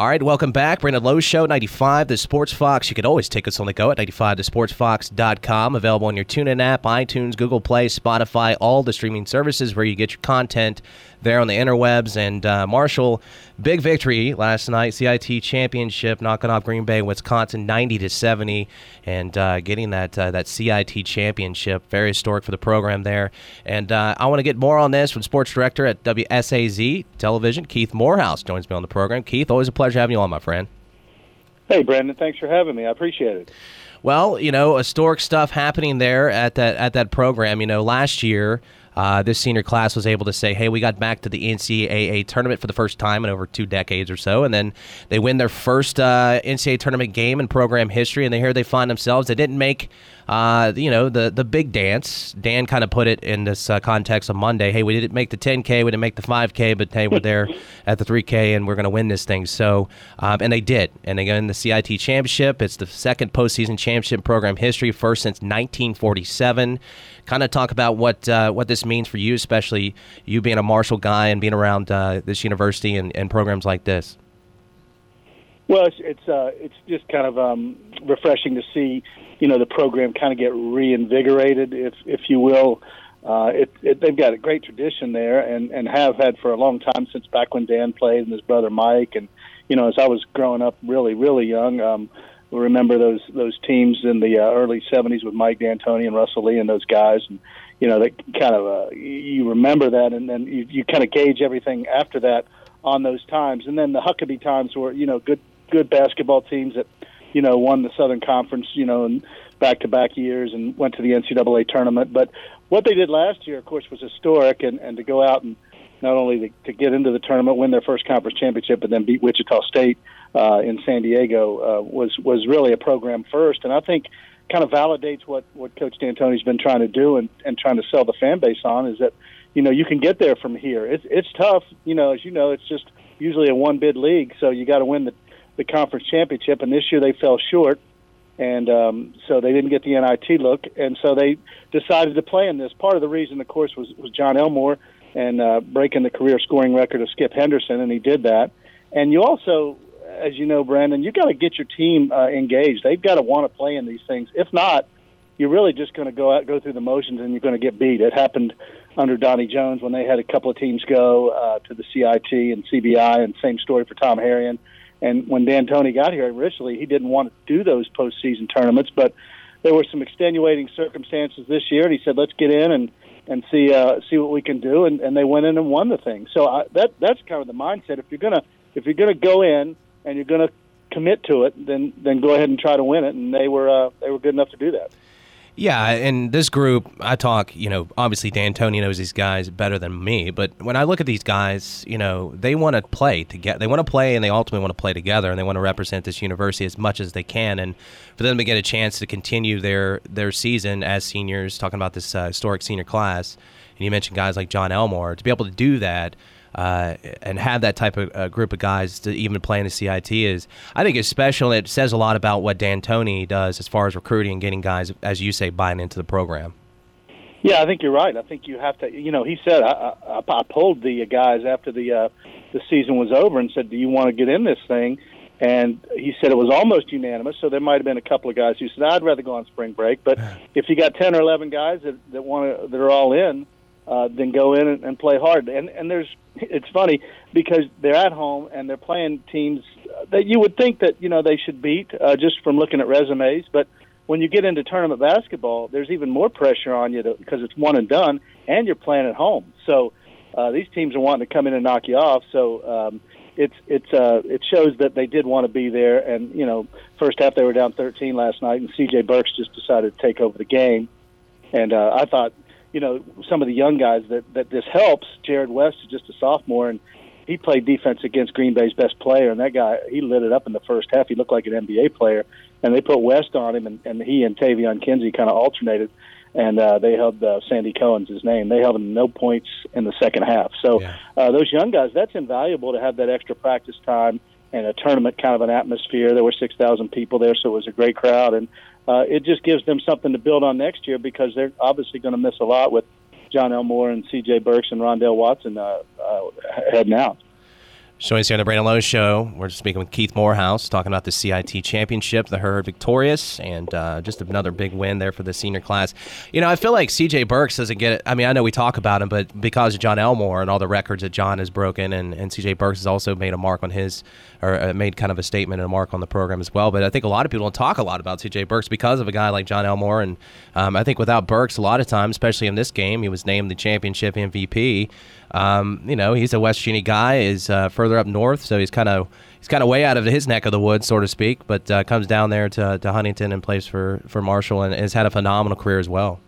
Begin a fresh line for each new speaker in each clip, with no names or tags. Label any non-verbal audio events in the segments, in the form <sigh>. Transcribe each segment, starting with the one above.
All right, welcome back. Brandon Lowe Show, 95 The Sports Fox. You can always take us on the go at 95thesportsfox.com. Available on your TuneIn app, iTunes, Google Play, Spotify, all the streaming services where you get your content there on the interwebs. And uh, Marshall, big victory last night, CIT championship, knocking off Green Bay, Wisconsin, 90 to 70, and uh, getting that uh, that CIT championship. Very historic for the program there. And uh, I want to get more on this from sports director at WSAZ Television, Keith Morehouse, joins me on the program. Keith, always a pleasure having you on, my friend.
Hey, Brandon, thanks for having me. I appreciate it.
Well, you know, historic stuff happening there at that at that program. You know, last year uh, this senior class was able to say, "Hey, we got back to the NCAA tournament for the first time in over two decades or so," and then they win their first uh, NCAA tournament game in program history, and they here they find themselves. They didn't make, uh, you know, the the big dance. Dan kind of put it in this uh, context of Monday. Hey, we didn't make the 10K, we didn't make the 5K, but hey, we're there <laughs> at the 3K, and we're going to win this thing. So, um, and they did, and they got in the CIT championship. It's the second postseason championship program history, first since 1947 kind of talk about what uh, what this means for you, especially you being a Marshall guy and being around uh, this university and, and, programs like this.
Well, it's it's, uh, it's just kind of um, refreshing to see, you know, the program kind of get reinvigorated, if if you will. Uh, it, it, they've got a great tradition there, and and have had for a long time since back when Dan played and his brother Mike, and you know, as I was growing up, really really young. Um, remember those those teams in the uh, early '70s with Mike D'Antoni and Russell Lee and those guys, and you know that kind of uh, you remember that, and then you, you kind of gauge everything after that on those times, and then the Huckabay times were you know good good basketball teams that you know won the Southern Conference, you know, and back to back years and went to the NCAA tournament. But what they did last year, of course, was historic, and and to go out and not only to, to get into the tournament, win their first conference championship, but then beat Wichita State uh, in San Diego uh, was was really a program first, and I think kind of validates what what Coach D'Antoni's been trying to do and and trying to sell the fan base on is that you know you can get there from here. It's it's tough, you know, as you know, it's just usually a one bid league, so you got to win the the conference championship, and this year they fell short. And um, so they didn't get the NIT look, and so they decided to play in this. Part of the reason, of course, was, was Jon Elmore and uh, breaking the career scoring record of Skip Henderson, and he did that. And you also as you know, Brandon, you got to get your team uh, engaged. They've got to want to play in these things. If not, you're really just going to go out, go through the motions, and you're going to get beat. It happened under Donnie Jones when they had a couple of teams go uh, to the CIT and CBI, and same story for Tom Herrion. And when D'Antoni got here originally, he didn't want to do those postseason tournaments, but there were some extenuating circumstances this year, and he said, "Let's get in and and see uh, see what we can do." And, and they went in and won the thing. So I, that that's kind of the mindset. If you're gonna if you're gonna go in and you're to commit to it, then then go ahead and try to win it. And they were uh, they were good enough to do that.
Yeah, and this group, I talk, you know, obviously D'Antoni knows these guys better than me, but when I look at these guys, you know, they want to play together. They want to play and they ultimately want to play together and they want to represent this university as much as they can. And for them to get a chance to continue their, their season as seniors, talking about this uh, historic senior class, and you mentioned guys like Jon Elmore, to be able to do that – uh, and have that type of uh, group of guys to even play in the CIT is, I think, is special. And it says a lot about what D'Antoni does as far as recruiting and getting guys, as you say, buying into the program.
Yeah, I think you're right. I think you have to. You know, he said I, I, I pulled the guys after the uh, the season was over and said, "Do you want to get in this thing?" And he said it was almost unanimous. So there might have been a couple of guys who said, "I'd rather go on spring break." But if you got ten or eleven guys that that want to that are all in, uh, then go in and, and play hard. And and there's it's funny because they're at home and they're playing teams that you would think that you know they should beat uh, just from looking at resumes, but when you get into tournament basketball, there's even more pressure on you because it's one and done, and you're playing at home. So uh, these teams are wanting to come in and knock you off. So um, it's it's uh, it shows that they did want to be there. And you know, first half they were down 13 last night, and C.J. Burks just decided to take over the game. And uh, I thought you know some of the young guys that that this helps. Jarrod West is just a sophomore, and he played defense against Green Bay's best player, and that guy he lit it up in the first half. He looked like an NBA player, and they put West on him, and, and he and Taevion Kinsey kind of alternated, and uh, they held uh, Sandy Cohen's his name. They held him no points in the second half. So yeah. uh, those young guys, that's invaluable to have that extra practice time and a tournament kind of an atmosphere. There were six thousand people there, so it was a great crowd, and uh, it just gives them something to build on next year because they're obviously going to miss a lot with Jon Elmore and C.J. Burks and Rondale Watson uh, uh, heading out.
Joining us here on the Brandon Lowe Show, we're speaking with Keith Morehouse, talking about the CIT Championship, the herd victorious, and uh, just another big win there for the senior class. You know, I feel like CJ Burks doesn't get it. I mean, I know we talk about him, but because of Jon Elmore and all the records that John has broken, and, and CJ Burks has also made a mark on his, or uh, made kind of a statement and a mark on the program as well. But I think a lot of people don't talk a lot about CJ Burks because of a guy like Jon Elmore. And um, I think without Burks, a lot of times, especially in this game, he was named the championship MVP. Um, you know, he's a West Cheney guy, is uh, further up north, so he's kind of he's kind of way out of his neck of the woods, so to speak. But uh, comes down there to, to Huntington and plays for for Marshall, and has had a phenomenal career as well.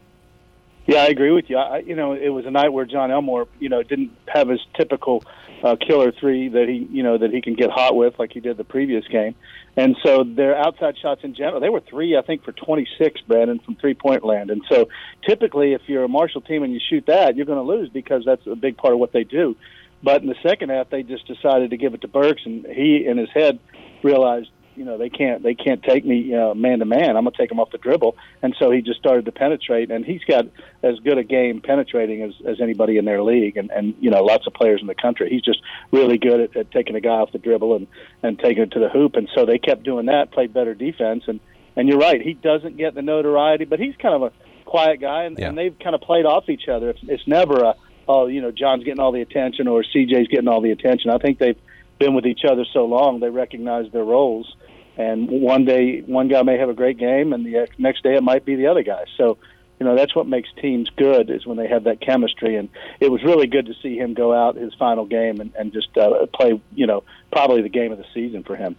Yeah, I agree with you. I, you know, it was a night where Jon Elmore, you know, didn't have his typical uh, killer three that he, you know, that he can get hot with like he did the previous game. And so their outside shots in general, they were three, I think, for 26, Brandon, from three point land. And so typically, if you're a Marshall team and you shoot that, you're going to lose because that's a big part of what they do. But in the second half, they just decided to give it to Burks, and he, in his head, realized you know they can't they can't take me uh, man to man. I'm gonna take him off the dribble, and so he just started to penetrate, and he's got as good a game penetrating as, as anybody in their league, and and you know lots of players in the country. He's just really good at, at taking a guy off the dribble and and taking it to the hoop, and so they kept doing that, played better defense, and and you're right, he doesn't get the notoriety, but he's kind of a quiet guy, and, yeah. and they've kind of played off each other. It's, it's never a oh you know John's getting all the attention or CJ's getting all the attention. I think they've been with each other so long they recognize their roles and one day one guy may have a great game, and the next day it might be the other guy. So, you know, that's what makes teams good is when they have that chemistry. And it was really good to see him go out his final game and, and just uh, play, you know, probably the game of the season for him.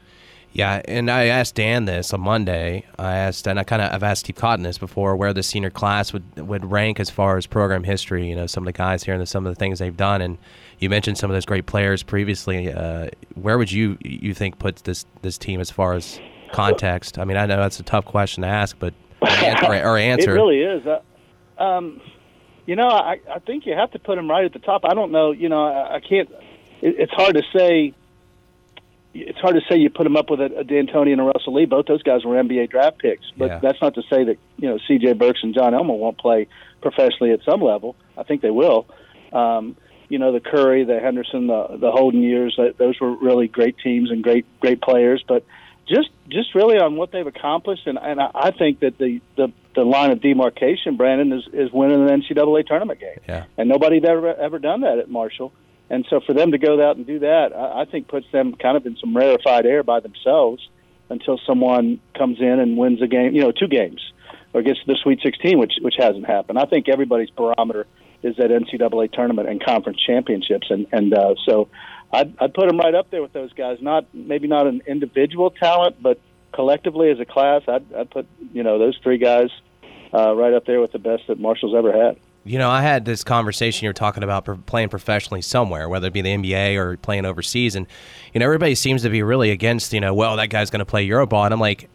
Yeah, and I asked Dan this on Monday. I asked, and I kind of I've asked Steve Cotton this before, where the senior class would would rank as far as program history. You know, some of the guys here and some of the things they've done, and you mentioned some of those great players previously. Uh, where would you you think puts this this team as far as context? I mean, I know that's a tough question to ask, but or, or <laughs> answer.
it really is. Uh, um, you know, I, I think you have to put them right at the top. I don't know. You know, I, I can't. It, it's hard to say it's hard to say you put him up with a, a D'Antoni and a Russell Lee. Both those guys were NBA draft picks, but yeah. that's not to say that you know C.J. Burks and Jon Elmore won't play professionally at some level. I think they will. Um, you know, the Curry, the Henderson, the the Holden years. Those were really great teams and great great players. But just just really on what they've accomplished, and and I think that the the the line of demarcation, Brandon, is is winning an NCAA tournament game.
Yeah.
And nobody's ever ever done that at Marshall. And so for them to go out and do that, I, I think puts them kind of in some rarefied air by themselves until someone comes in and wins a game, you know, two games, or gets to the Sweet 16, which which hasn't happened. I think everybody's barometer is that NCAA tournament and conference championships, and and uh, so I'd, I'd put them right up there with those guys. Not maybe not an individual talent, but collectively as a class, I'd, I'd put you know those three guys uh, right up there with the best that Marshall's ever had.
You know, I had this conversation you're talking about playing professionally somewhere, whether it be the NBA or playing overseas, and you know everybody seems to be really against. You know, well that guy's going to play Euroball, and I'm like,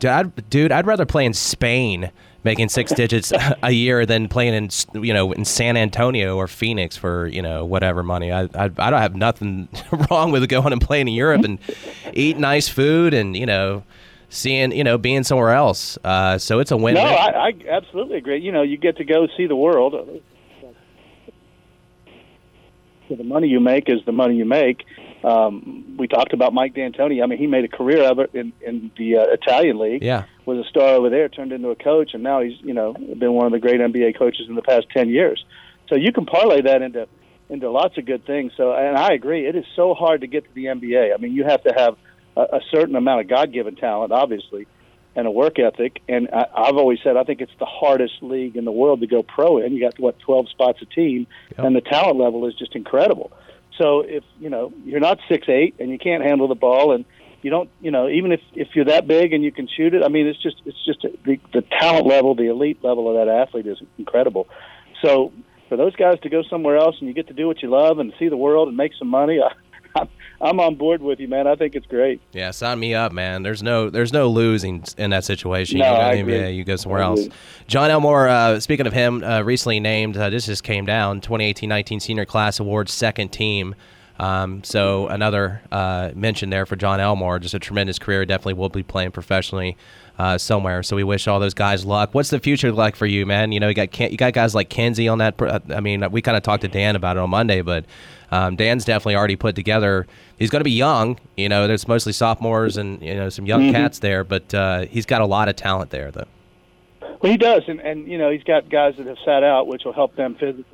dude, I'd, dude, I'd rather play in Spain making six <laughs> digits a year than playing in you know in San Antonio or Phoenix for you know whatever money. I I, I don't have nothing <laughs> wrong with going and playing in Europe and eat nice food and you know seeing you know being somewhere else. Uh, so it's a win.
No, I, I absolutely agree. You know, you get to go see the world. So the money you make is the money you make. Um, we talked about Mike D'Antoni. I mean, he made a career of it in in the uh, Italian league.
Yeah,
was a star over there, turned into a coach, and now he's you know been one of the great NBA coaches in the past ten years. So you can parlay that into into lots of good things. So, and I agree, it is so hard to get to the NBA. I mean, you have to have a, a certain amount of God given talent, obviously, and a work ethic. And I, I've always said I think it's the hardest league in the world to go pro in. You got what twelve spots a team, yep. and the talent level is just incredible. So if you know you're not six eight and you can't handle the ball and you don't you know even if if you're that big and you can shoot it, I mean it's just it's just the the talent level, the elite level of that athlete is incredible. So for those guys to go somewhere else and you get to do what you love and see the world and make some money, I, I'm on board with you, man. I think it's great.
Yeah, sign me up, man. There's no there's no losing in that situation.
No,
you go
I
agree. NBA, you go somewhere else. Jon Elmore, uh, speaking of him, uh, recently named. Uh, this just came down. 2018-19 Senior Class Awards second team. Um, so another uh, mention there for Jon Elmore, just a tremendous career. Definitely will be playing professionally uh, somewhere. So we wish all those guys luck. What's the future like for you, man? You know, you got you got guys like Kinsey on that. I mean, we kind of talked to Dan about it on Monday, but um, Dan's definitely already put together. He's going to be young. You know, there's mostly sophomores and you know some young mm-hmm. cats there, but uh, he's got a lot of talent there, though.
Well, he does, and and you know he's got guys that have sat out, which will help them physically.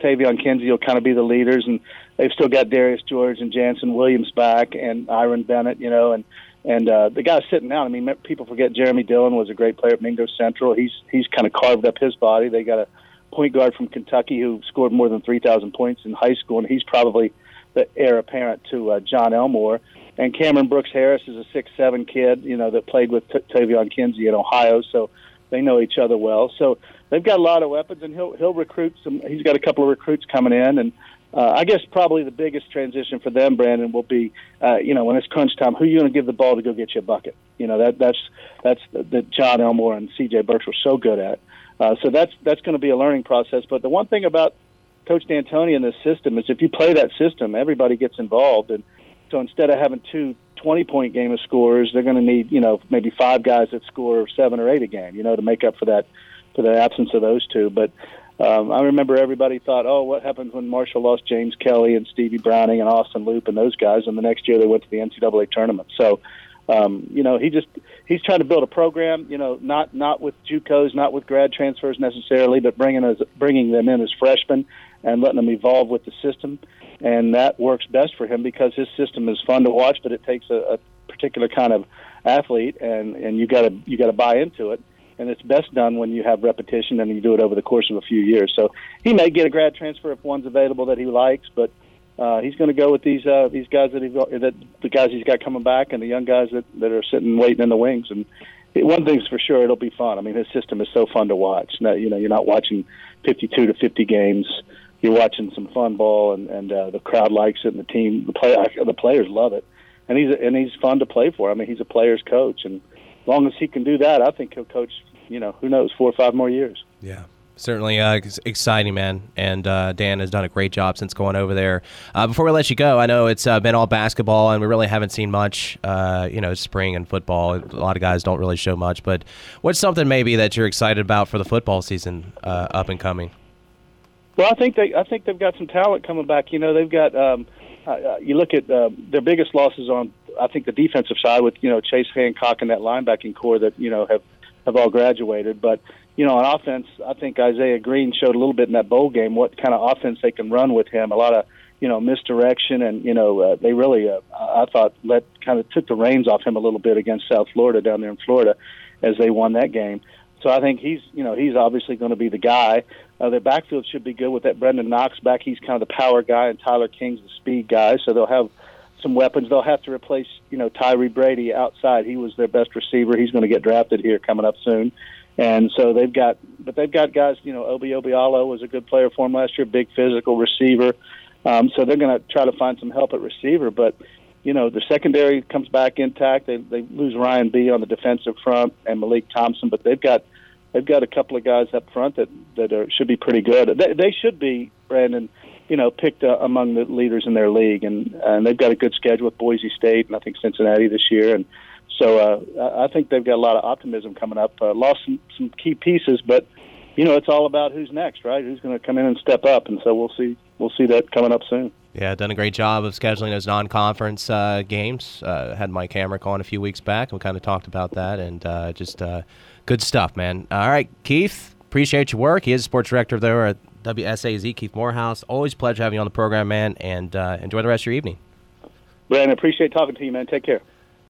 Taevion Kinsey will kind of be the leaders, and they've still got Darius George and Jannson Williams back, and Iran Bennett, you know, and and uh, the guys sitting down. I mean, people forget Jeremy Dillon was a great player at Mingo Central. He's he's kind of carved up his body. They got a point guard from Kentucky who scored more than 3,000 points in high school, and he's probably the heir apparent to uh, Jon Elmore. And Cameron Brooks Harris is a six-seven kid, you know, that played with T- Taevion Kinsey in Ohio, so they know each other well. So they've got a lot of weapons, and he'll he'll recruit some. He's got a couple of recruits coming in, and uh, I guess probably the biggest transition for them, Brandon, will be, uh, you know, when it's crunch time, who are you going to give the ball to go get you a bucket? You know, that that's that's that Jon Elmore and C.J. Burks were so good at. Uh, so that's that's going to be a learning process. But the one thing about Coach D'Antoni in this system is if you play that system, everybody gets involved, and so instead of having two 20 point game of scorers, they're going to need you know maybe five guys that score seven or eight a game, you know, to make up for that for the absence of those two. But um, I remember everybody thought, oh, what happens when Marshall lost James Kelly and Stevie Browning and Austin Loop and those guys, and the next year they went to the NCAA tournament. So um, you know, he just he's trying to build a program. You know, not not with JUCOs, not with grad transfers necessarily, but bringing as bringing them in as freshmen and letting them evolve with the system, and that works best for him because his system is fun to watch, but it takes a, a particular kind of athlete, and and you got to you got to buy into it. And it's best done when you have repetition and you do it over the course of a few years. So he may get a grad transfer if one's available that he likes, but uh, he's going to go with these uh, these guys that he's that the guys he's got coming back and the young guys that that are sitting waiting in the wings. And it, one thing's for sure, it'll be fun. I mean, his system is so fun to watch. Now, you know, you're not watching 52 to 50 games. You're watching some fun ball, and and uh, the crowd likes it, and the team, the play, the players love it, and he's and he's fun to play for. I mean, he's a player's coach, and long as he can do that, I think he'll coach. You know, who knows, four or five more years.
Yeah certainly uh, exciting, man. And uh, Dan has done a great job since going over there. Uh, before we let you go, I know it's uh, been all basketball, and we really haven't seen much. Uh, you know, spring and football. A lot of guys don't really show much. But what's something maybe that you're excited about for the football season uh, up and coming?
Well, I think they I think they've got some talent coming back. You know, they've got. Um, you look at their biggest losses on I think the defensive side with you know Chase Hancock and that linebacking core that you know have have all graduated, but you know, on offense, I think Isaiah Green showed a little bit in that bowl game what kind of offense they can run with him. A lot of you know misdirection, and you know uh, they really, uh, I thought, let kind of took the reins off him a little bit against South Florida down there in Florida, as they won that game. So I think he's you know he's obviously going to be the guy. Uh, their backfield should be good with that Brenden Knox back. He's kind of the power guy, and Tyler King's the speed guy. So they'll have some weapons. They'll have to replace you know Tyree Brady outside. He was their best receiver. He's going to get drafted here coming up soon. And so they've got, but they've got guys. You know, Obi Obialo was a good player for them last year, big physical receiver. Um, so they're going to try to find some help at receiver. But you know, the secondary comes back intact. They they lose Ryan Bee on the defensive front and Malik Thompson, but they've got they've got a couple of guys up front that that are, should be pretty good. They, they should be Brandon. You know, picked uh, among the leaders in their league, and and they've got a good schedule with Boise State and I think Cincinnati this year, and so uh, I think they've got a lot of optimism coming up. Uh, lost some, some key pieces, but you know it's all about who's next, right? Who's going to come in and step up, and so we'll see. We'll see that coming up soon.
Yeah, done a great job of scheduling those non-conference uh, games. Uh, had Mike Hamrick on a few weeks back, and we kind of talked about that, and uh, just uh, good stuff, man. All right, Keith, appreciate your work. He is sports director there at WSAZ, Keith Morehouse. Always pleasure having you on the program, man, and uh, enjoy the rest of your evening.
Brandon, appreciate talking to you, man. Take care.